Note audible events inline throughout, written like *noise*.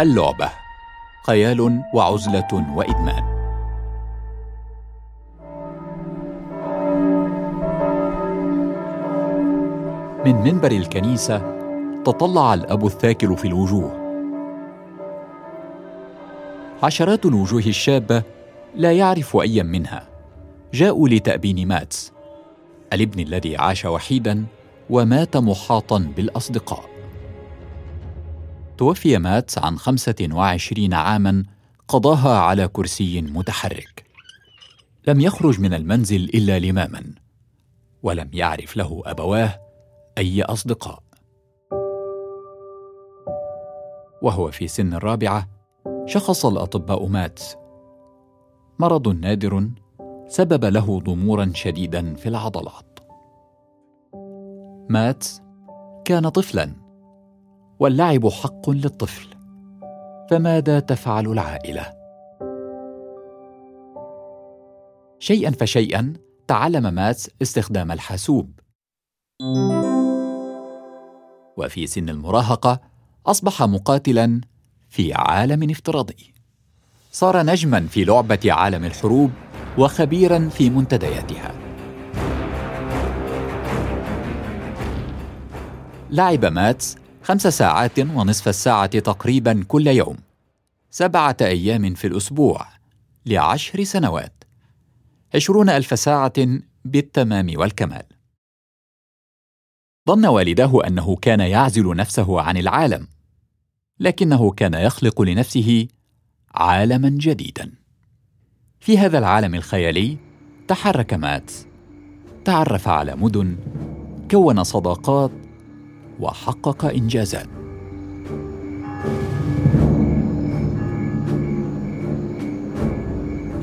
اللعبة. خيال وعزلة وإدمان. من منبر الكنيسة تطلع الأب الثاكل في الوجوه. عشرات الوجوه الشابة لا يعرف أيا منها. جاءوا لتأبين ماتس الابن الذي عاش وحيدا ومات محاطا بالأصدقاء. توفي ماتس عن خمسة وعشرين عاما قضاها على كرسي متحرك. لم يخرج من المنزل إلا لماما ولم يعرف له أبواه أي أصدقاء. وهو في سن الرابعة شخص الأطباء ماتس مرض نادر سبب له ضمورا شديدا في العضلات. ماتس كان طفلا. واللعب حق للطفل. فماذا تفعل العائلة؟ شيئا فشيئا تعلم ماتس استخدام الحاسوب. وفي سن المراهقة أصبح مقاتلا في عالم افتراضي. صار نجما في لعبة عالم الحروب وخبيرا في منتدياتها. لعب ماتس خمس ساعات ونصف الساعة تقريبا كل يوم. سبعة أيام في الأسبوع لعشر سنوات. عشرون ألف ساعة بالتمام والكمال. ظن والداه أنه كان يعزل نفسه عن العالم لكنه كان يخلق لنفسه عالما جديدا. في هذا العالم الخيالي تحرك ماتس تعرف على مدن كون صداقات وحقق انجازات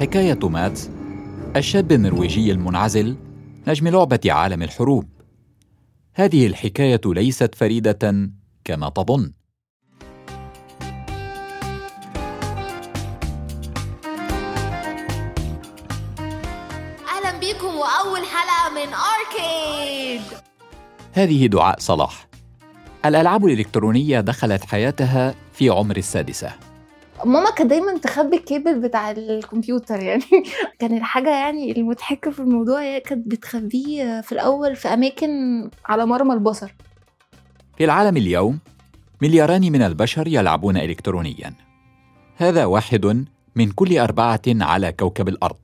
حكاية ماتس الشاب النرويجي المنعزل نجم لعبة عالم الحروب. هذه الحكاية ليست فريدة كما تظن. أهلا بيكم وأول حلقة من اركيد هذه دعاء صلاح. الألعاب الإلكترونية دخلت حياتها في عمر السادسة. ماما كانت دايما تخبي الكيبل بتاع الكمبيوتر يعني *laughs* كان الحاجة يعني المضحكة في الموضوع هي كانت بتخبيه في الأول في أماكن على مرمى البصر. في العالم اليوم ملياران من البشر يلعبون إلكترونيا. هذا واحد من كل أربعة على كوكب الأرض.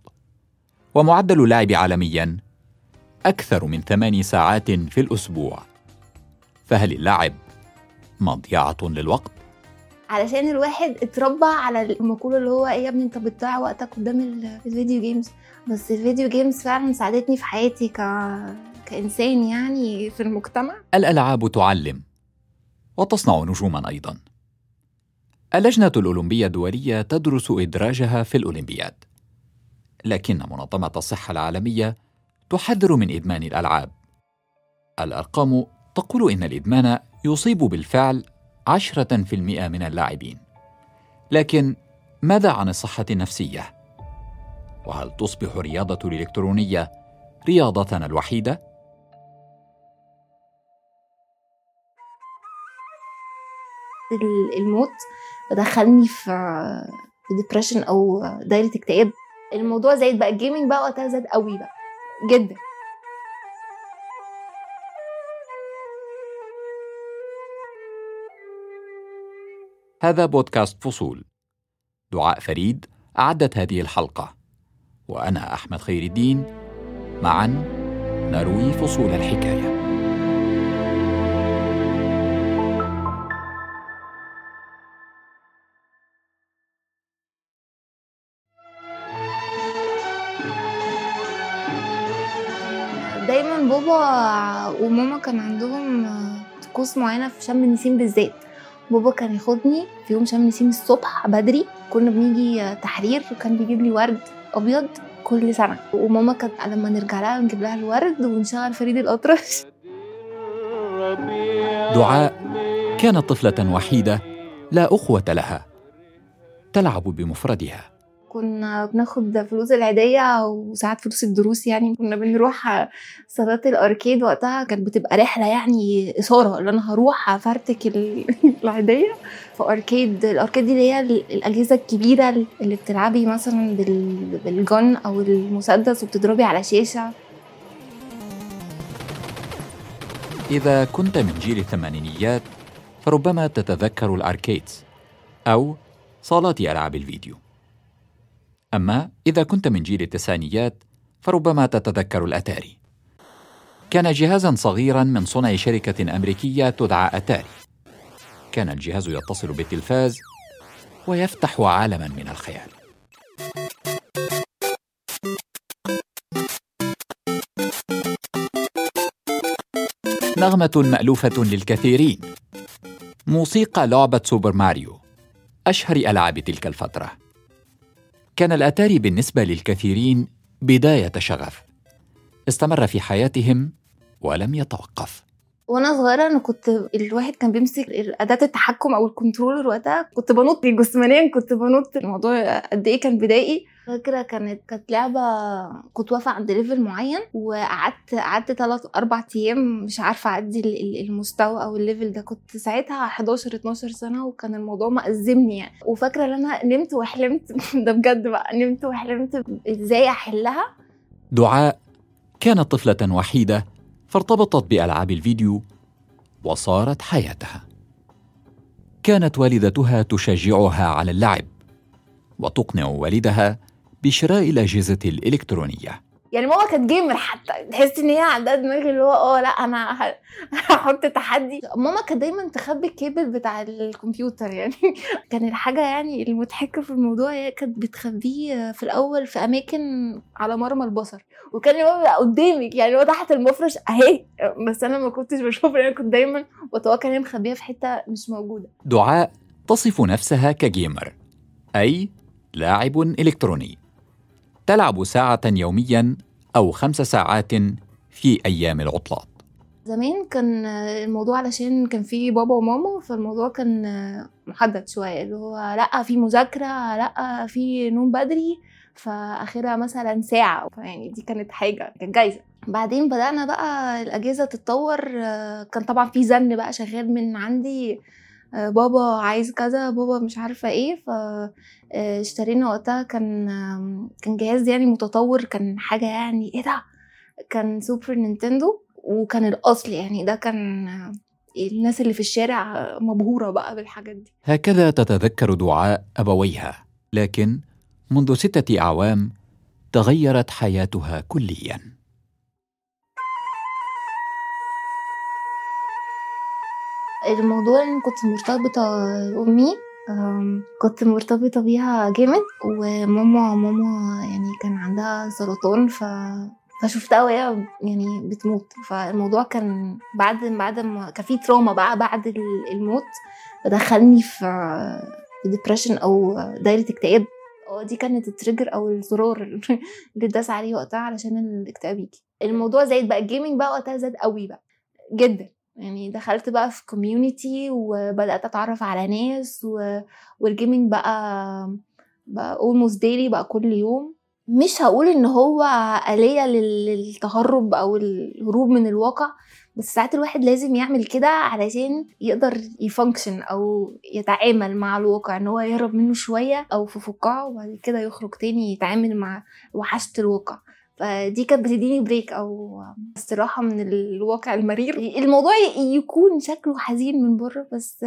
ومعدل اللعب عالميا أكثر من ثماني ساعات في الأسبوع. فهل اللعب مضيعة للوقت؟ علشان الواحد اتربى على المقولة اللي هو إيه يا ابني أنت بتضيع وقتك قدام ال- ال video games بس ال video games فعلا ساعدتني في حياتي ك... كإنسان يعني في المجتمع. الألعاب تعلم وتصنع نجوما أيضا. اللجنة الأولمبية الدولية تدرس إدراجها في الأولمبياد. لكن منظمة الصحة العالمية تحذر من إدمان الألعاب. الأرقام تقول إن الإدمان يصيب بالفعل عشرة في المئة من اللاعبين لكن ماذا عن الصحة النفسية؟ وهل تصبح الرياضة الإلكترونية رياضتنا الوحيدة؟ ال- الموت دخلني في depression أو دايرة اكتئاب الموضوع زايد بقى ال gaming بقى وقتها زاد قوي بقى جدا هذا بودكاست فصول. دعاء فريد أعدت هذه الحلقة. وأنا أحمد خير الدين. معا نروي فصول الحكاية. دايما بابا وماما كان عندهم طقوس معينة في شم النسيم بالذات. بابا كان ياخدني في يوم شم النسيم الصبح بدري. كنا بنيجي تحرير وكان بيجيب لي ورد أبيض كل سنة. وماما كانت لما نرجع لها نجيب لها الورد ونشغل فريد الأطرش. دعاء كانت طفلة وحيدة لا أخوة لها تلعب بمفردها. كنا بناخد فلوس العيدية وساعات فلوس الدروس يعني كنا بنروح صالات الأركيد وقتها كانت بتبقى رحلة يعني إثارة اللي أنا هروح أفرتك ال- *laughs* العيدية في أركيد الأركيد دي اللي هي ال- الأجهزة الكبيرة اللي بتلعبي مثلا بال- بالجن أو المسدس وبتضربي على شاشة. إذا كنت من جيل الثمانينيات فربما تتذكر الأركيدز أو صالات ألعاب الفيديو. أما إذا كنت من جيل التسعينيات فربما تتذكر الأتاري. كان جهازا صغيرا من صنع شركة أمريكية تدعى أتاري. كان الجهاز يتصل بالتلفاز ويفتح عالما من الخيال. نغمة مألوفة للكثيرين. موسيقى لعبة سوبر ماريو أشهر ألعاب تلك الفترة. كان الأتاري بالنسبة للكثيرين بداية شغف. استمر في حياتهم ولم يتوقف. وأنا صغيرة أنا كنت الواحد كان بيمسك أداة التحكم أو ال controller وقتها كنت بنط جسمانيا كنت بنط الموضوع قد إيه كان بدائي. فاكرة كانت كانت لعبة كنت واقفة عند level معين وقعدت قعدت ثلاث أربع أيام مش عارفة أعدي ال- ال- المستوى أو ال level ده. كنت ساعتها 11 12 سنة وكان الموضوع مأزمني يعني. وفاكرة إن أنا نمت وحلمت *laughs* ده بجد بقى نمت وحلمت إزاي أحلها؟ دعاء. كانت طفلة وحيدة فارتبطت بألعاب الفيديو وصارت حياتها. كانت والدتها تشجعها على اللعب وتقنع والدها بشراء الأجهزة الإلكترونية. يعني ماما كانت gamer حتى تحس إن هي عندها دماغ اللي هو آه لأ أنا *laughs* هحط تحدي. ماما كانت دايما تخبي الكيبل بتاع الكمبيوتر يعني. *laughs* كان الحاجة يعني المضحكة في الموضوع هي كانت بتخبيه في الأول في أماكن على مرمى البصر. وكان هو قدامك يعني هو تحت المفرش أهي. بس أنا ما كنتش بشوف أنا كنت دايما بتوقع إن هي مخبيه في حتة مش موجودة. دعاء تصف نفسها كجيمر أي لاعب إلكتروني. تلعب ساعة يوميا أو خمس ساعات في أيام العطلات زمان كان الموضوع علشان كان في بابا وماما فالموضوع كان محدد شوية اللي هو لأ في مذاكرة لأ في نوم بدري فآخرها مثلا ساعة. يعني دي كانت حاجة كانت جايزة. بعدين بدأنا بقى الأجهزة تتطور. كان طبعا في زن بقى شغال من عندي. بابا عايز كذا بابا مش عارفة إيه فاشترينا وقتها كان كان جهاز يعني متطور كان حاجة يعني إيه ده؟ كان سوبر نينتندو وكان الأصل يعني ده كان الناس اللي في الشارع مبهورة بقى بالحاجات دي. هكذا تتذكر دعاء أبويها لكن منذ ستة أعوام تغيرت حياتها كلياً. الموضوع إن كنت مرتبطة بامي كنت مرتبطة بيها جامد وماما ماما يعني كان عندها سرطان ف فشفتها وهي يعني بتموت. فالموضوع كان بعد بعد ما كان في تروما بقى بعد الموت فدخلني في depression أو دايرة اكتئاب. دي كانت ال trigger أو الزرار *laughs* اللي اتداس عليه وقتها علشان الاكتئاب يجي. الموضوع زايد بقى ال gaming بقى وقتها زاد قوي بقى. جدا. يعني دخلت بقى في community وبدأت أتعرف على ناس و... وال gaming بقى بقى almost daily بقى كل يوم. مش هقول إن هو آلية للتهرب أو الهروب من الواقع بس ساعات الواحد لازم يعمل كده علشان يقدر ي function أو يتعامل مع الواقع إن هو يهرب منه شوية أو في فقاعة وبعد كده يخرج تاني يتعامل مع وحشة الواقع. فدي كانت بتديني break أو استراحة من الواقع المرير. الموضوع يكون شكله حزين من بره بس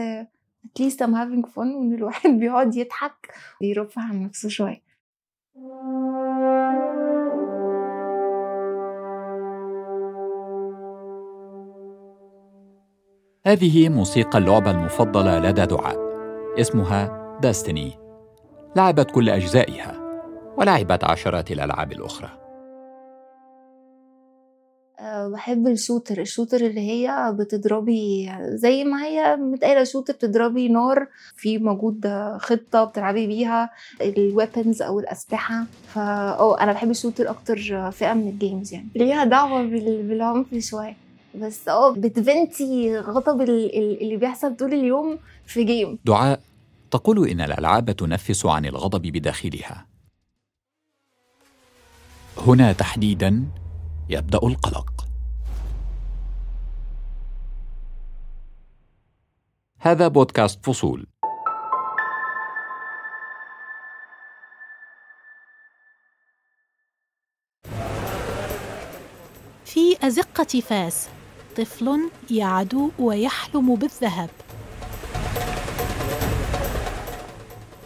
at least I'm having fun وإن الواحد *laughs* بيقعد يضحك ويرفع عن نفسه شوية. هذه موسيقى اللعبة المفضلة لدى دعاء اسمها Destiny لعبت كل أجزائها ولعبت عشرات الألعاب الأخرى. بحب ال shooter. ال shooter اللي هي بتضربي زي ما هي متقالة shooter بتضربي نار في موجود خطة بتلعبي بيها ال weapons أو الأسلحة. فا آه أنا بحب ال shooter أكتر فئة من ال games يعني. ليها دعوة بالعنف شوية. بس آه بتفنتي غضب اللي بيحصل طول اليوم في جيم دعاء. تقول إن الألعاب تنفس عن الغضب بداخلها. هنا تحديدا يبدأ القلق. هذا بودكاست فصول. في أزقة فاس طفل يعدو ويحلم بالذهب.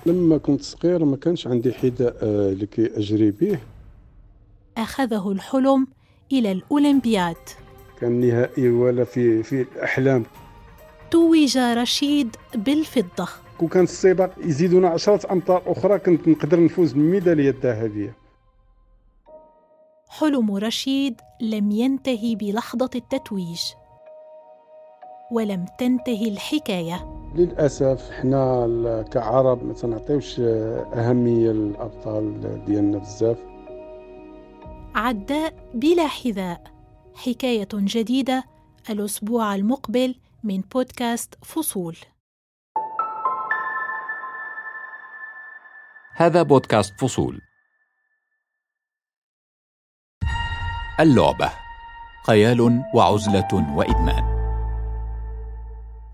لما كنت صغير ما كانش عندي حذاء آه، لكي أجري به. أخذه الحلم إلى الأولمبياد. كان نهائي ولا في في الأحلام. توج رشيد بالفضة. كون كان السباق يزيدونا عشرة أمتار أخرى كنت نقدر نفوز بالميدالية الذهبية. حلم رشيد لم ينتهي بلحظة التتويج ولم تنتهي الحكاية. للأسف حنا ال- كعرب ما تنعطيوش أهمية للأبطال ديالنا بزاف. عداء بلا حذاء. حكاية جديدة الأسبوع المقبل من بودكاست فصول. هذا بودكاست فصول. اللعبة خيال وعزلة وإدمان.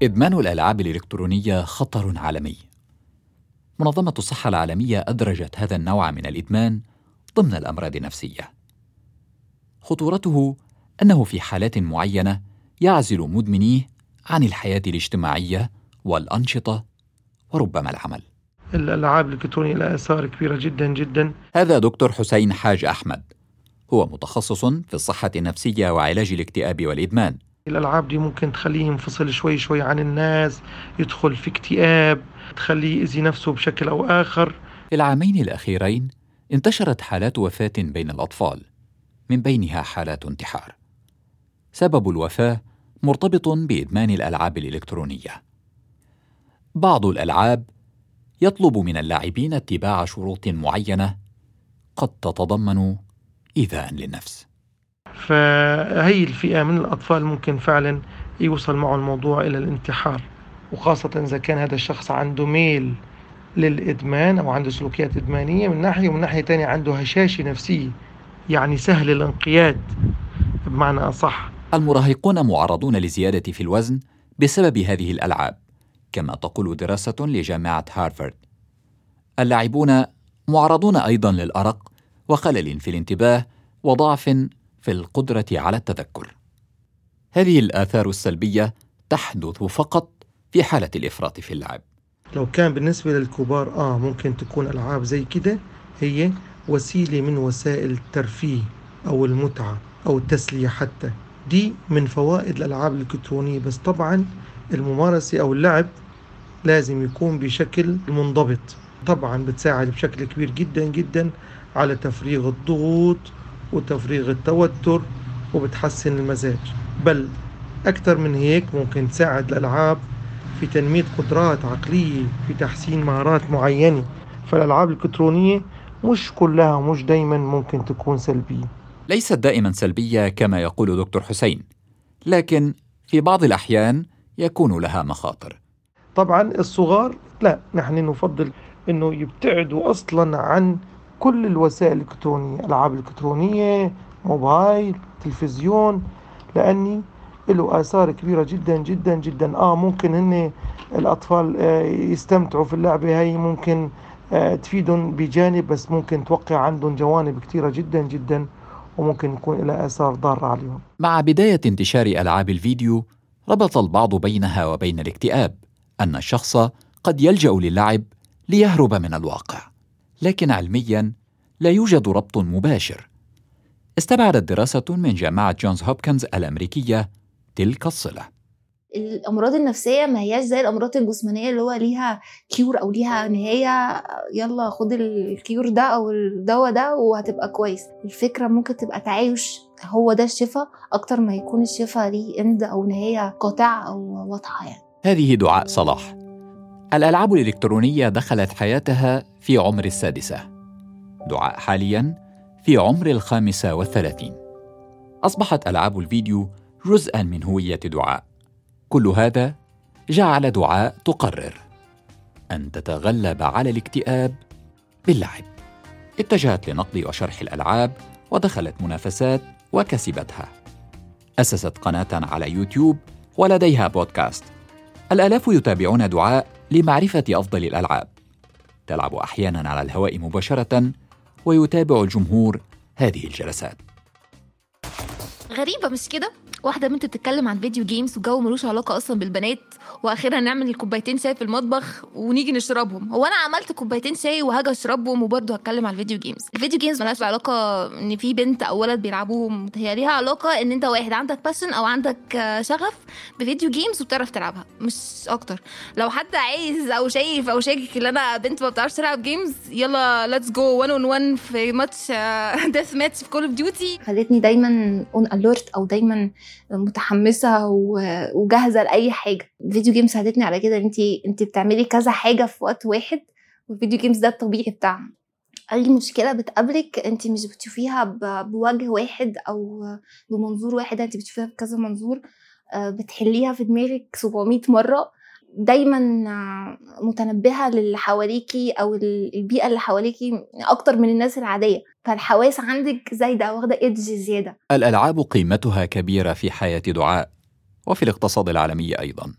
إدمان الألعاب الإلكترونية خطر عالمي. منظمة الصحة العالمية أدرجت هذا النوع من الإدمان ضمن الأمراض النفسية. خطورته أنه في حالات معينة يعزل مدمنيه عن الحياة الاجتماعية والأنشطة وربما العمل. الألعاب الإلكترونية لها آثار كبيرة جدا جدا. هذا دكتور حسين حاج أحمد. هو متخصص في الصحة النفسية وعلاج الاكتئاب والإدمان. الألعاب دي ممكن تخليه ينفصل شوي شوي عن الناس يدخل في اكتئاب تخليه يأذي نفسه بشكل أو آخر. في العامين الأخيرين انتشرت حالات وفاة بين الأطفال. من بينها حالات انتحار. سبب الوفاة مرتبط بإدمان الألعاب الإلكترونية. بعض الألعاب يطلب من اللاعبين اتباع شروط معينة قد تتضمن إيذاء للنفس. فهي الفئة من الأطفال ممكن فعلا يوصل معه الموضوع إلى الانتحار وخاصة إذا كان هذا الشخص عنده ميل للإدمان أو عنده سلوكيات إدمانية من ناحية ومن ناحية تانية عنده هشاشة نفسية. يعني سهل الانقياد بمعنى أصح. المراهقون معرضون لزيادة في الوزن بسبب هذه الألعاب كما تقول دراسة لجامعة هارفارد. اللاعبون معرضون أيضا للأرق وخلل في الانتباه وضعف في القدرة على التذكر. هذه الآثار السلبية تحدث فقط في حالة الإفراط في اللعب. لو كان بالنسبة للكبار آه ممكن تكون ألعاب زي كده هي وسيلة من وسائل الترفيه أو المتعة أو التسلية حتى. دي من فوائد الألعاب الإلكترونية بس طبعا الممارسة أو اللعب لازم يكون بشكل منضبط. طبعا بتساعد بشكل كبير جدا جدا على تفريغ الضغوط وتفريغ التوتر وبتحسن المزاج. بل أكثر من هيك ممكن تساعد الألعاب في تنمية قدرات عقلية في تحسين مهارات معينة. فالألعاب الإلكترونية مش كلها ومش دايما ممكن تكون سلبية. ليست دائما سلبية كما يقول دكتور حسين لكن في بعض الأحيان يكون لها مخاطر. طبعا الصغار لا نحن نفضل إنه يبتعدوا أصلا عن كل الوسائل الإلكترونية ألعاب إلكترونية موبايل تلفزيون لأني له آثار كبيرة جدا جدا جدا. آه ممكن هن الأطفال آه، يستمتعوا في اللعبة هي ممكن آه، تفيدهم بجانب بس ممكن توقع عندهم جوانب كثيره جدا جدا وممكن يكون لها آثار ضارة عليهم. مع بداية انتشار ألعاب الفيديو ربط البعض بينها وبين الاكتئاب أن الشخص قد يلجأ للعب ليهرب من الواقع. لكن علميا لا يوجد ربط مباشر. استبعدت دراسة من جامعة جونز هوبكنز الأمريكية تلك الصلة. الأمراض النفسية ما هياش زي الأمراض الجسمانية اللي هو ليها cure أو ليها نهايه يلا خد ال cure ده أو الدواء ده وهتبقى كويس. الفكرة ممكن تبقى تعايش هو ده الشفاء أكتر ما يكون الشفاء ليه end أو نهايه قاطعه أو واضحة يعني. هذه دعاء صلاح. الألعاب الإلكترونية دخلت حياتها في عمر السادسة. دعاء حاليا في عمر الخامسة والثلاثين. أصبحت ألعاب الفيديو جزءا من هوية دعاء. كل هذا جعل دعاء تقرر. أن تتغلب على الاكتئاب باللعب. اتجهت لنقد وشرح الألعاب ودخلت منافسات وكسبتها. أسست قناة على يوتيوب ولديها بودكاست. الآلاف يتابعون دعاء لمعرفة أفضل الألعاب. تلعب أحيانا على الهواء مباشرة ويتابع الجمهور هذه الجلسات. غريبة مش كده؟ واحدة بنت بتتكلم عن video games وجو ملوش علاقة أصلا بالبنات وأخيرا نعمل كوبايتين شاي في المطبخ ونيجي نشربهم. هو أنا عملت كوبايتين شاي وهاجي أشربهم وبرضه هتكلم عن ال video games ال video games ملهاش علاقة إن في بنت أو ولد بيلعبوهم. هي ليها علاقة إن أنت واحد عندك passion أو عندك شغف ب video games وبتعرف تلعبها مش أكتر. لو حد عايز أو شايف أو شاكك إن أنا بنت ما بتعرفش تلعب games يلا let's go 1 on 1 في ماتش deathmatch في Call of Duty خلتني دايما on alert أو دايما متحمسة وجاهزة لأي حاجة. ال video games ساعدتني على كده انت انت بتعملي كذا حاجة في وقت واحد وال video games ده الطبيعي بتاعها أي مشكلة بتقابلك انت مش بتشوفيها بوجه واحد أو بمنظور واحد انت بتشوفيها بكذا منظور آه، بتحليها في دماغك 700 مرة. دايما متنبهة للي حواليكي أو ال- البيئة اللي حواليكي أكتر من الناس العادية. فالحواس عندك زايدة واخدة ايدج زيادة. الألعاب قيمتها كبيرة في حياة دعاء وفي الاقتصاد العالمي أيضا.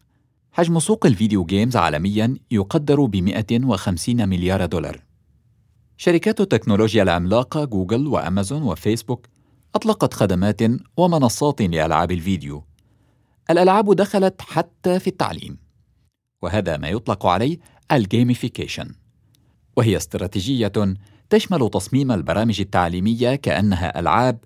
حجم سوق الفيديو جيمز عالميا يقدر ب 150 مليار دولار. شركات التكنولوجيا العملاقة جوجل وأمازون وفيسبوك أطلقت خدمات ومنصات لألعاب الفيديو. الألعاب دخلت حتى في التعليم وهذا ما يطلق عليه ال gamification وهي استراتيجية تشمل تصميم البرامج التعليمية كأنها ألعاب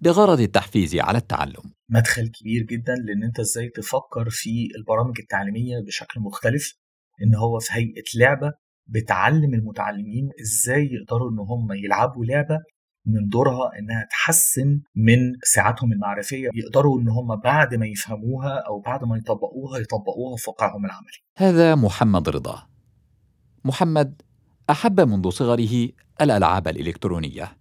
بغرض التحفيز على التعلم. مدخل كبير جدا لأن أنت إزاي تفكر في البرامج التعليمية بشكل مختلف إن هو في هيئة لعبة بتعلم المتعلمين إزاي يقدروا إن هم يلعبوا لعبة من دورها إنها تحسن من سعاتهم المعرفية يقدروا إن هم بعد ما يفهموها أو بعد ما يطبقوها يطبقوها في واقعهم العملي. هذا محمد رضا. محمد أحب منذ صغره الألعاب الإلكترونية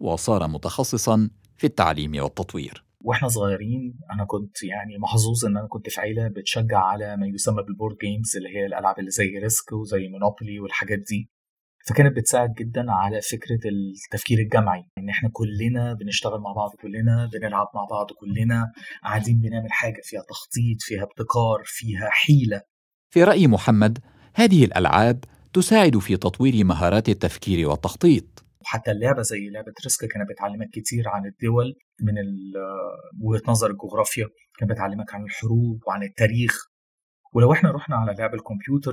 وصار متخصصا في التعليم والتطوير. وإحنا صغيرين أنا كنت يعني محظوظ إن أنا كنت في عيلة بتشجع على ما يسمى بال board games اللي هي الألعاب اللي زي Risk وزي Monopoly والحاجات دي. فكانت بتساعد جدا على فكرة التفكير الجمعي إن إحنا كلنا بنشتغل مع بعض كلنا بنلعب مع بعض كلنا قاعدين بنعمل حاجة فيها تخطيط فيها ابتكار فيها حيلة. في رأي محمد هذه الألعاب تساعد في تطوير مهارات التفكير والتخطيط. وحتى اللعبة زي لعبة ريسك كانت بتعلمك كتير عن الدول من وجهة نظر الجغرافيا كانت بتعلمك عن الحروب وعن التاريخ. ولو إحنا رحنا على لعب الكمبيوتر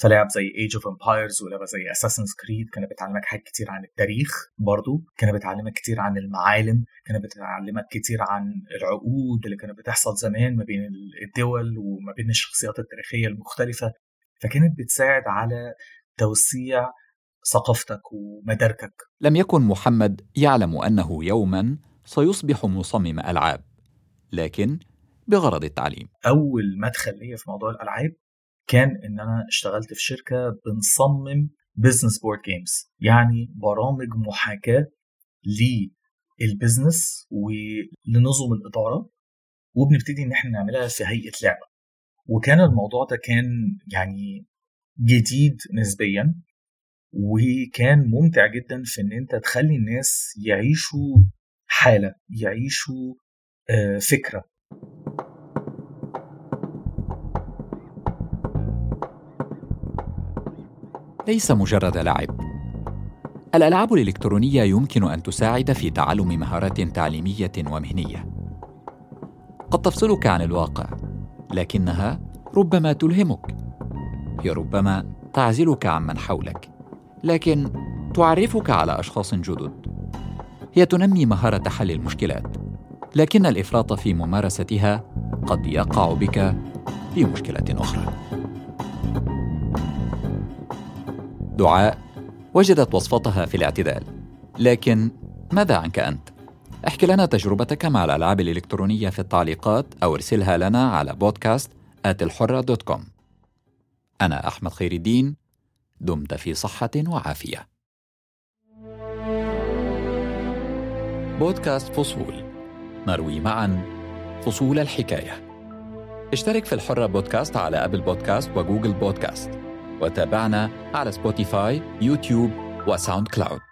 فلعب زي Age of Empires ولعبة زي Assassin's Creed كانت بتعلمك حاجات كتير عن التاريخ برضو كانت بتعلمك كتير عن المعالم كانت بتعلمك كتير عن العقود اللي كانت بتحصل زمان ما بين الدول وما بين الشخصيات التاريخية المختلفة. فكانت بتساعد على توسيع ثقافتك ومداركك. لم يكن محمد يعلم أنه يوما سيصبح مصمم ألعاب لكن بغرض التعليم. أول مدخل ليا في موضوع الألعاب كان إن أنا اشتغلت في شركة بنصمم business board games يعني برامج محاكاة لل business ولنظم الإدارة وبنبتدي إن إحنا نعملها في هيئة لعبة. وكان الموضوع ده كان يعني جديد نسبيا وكان ممتع جدا في إن أنت تخلي الناس يعيشوا حالة يعيشوا آه، فكرة. ليس مجرد لعب. الألعاب الإلكترونية يمكن أن تساعد في تعلم مهارات تعليمية ومهنية. قد تفصلك عن الواقع. لكنها ربما تلهمك هي ربما تعزلك عمن حولك لكن تعرفك على أشخاص جدد. هي تنمي مهارة حل المشكلات لكن الإفراط في ممارستها قد يقع بك في مشكلة أخرى. دعاء وجدت وصفتها في الاعتدال لكن ماذا عنك أنت؟ احكي لنا تجربتك مع الألعاب الإلكترونية في التعليقات أو ارسلها لنا على بودكاست الحرة دوت كوم أنا أحمد خير الدين دمت في صحة وعافية. بودكاست فصول. نروي معا فصول الحكاية. اشترك في الحرة بودكاست على Apple Podcast و Google Podcast. وتابعنا على Spotify YouTube و SoundCloud.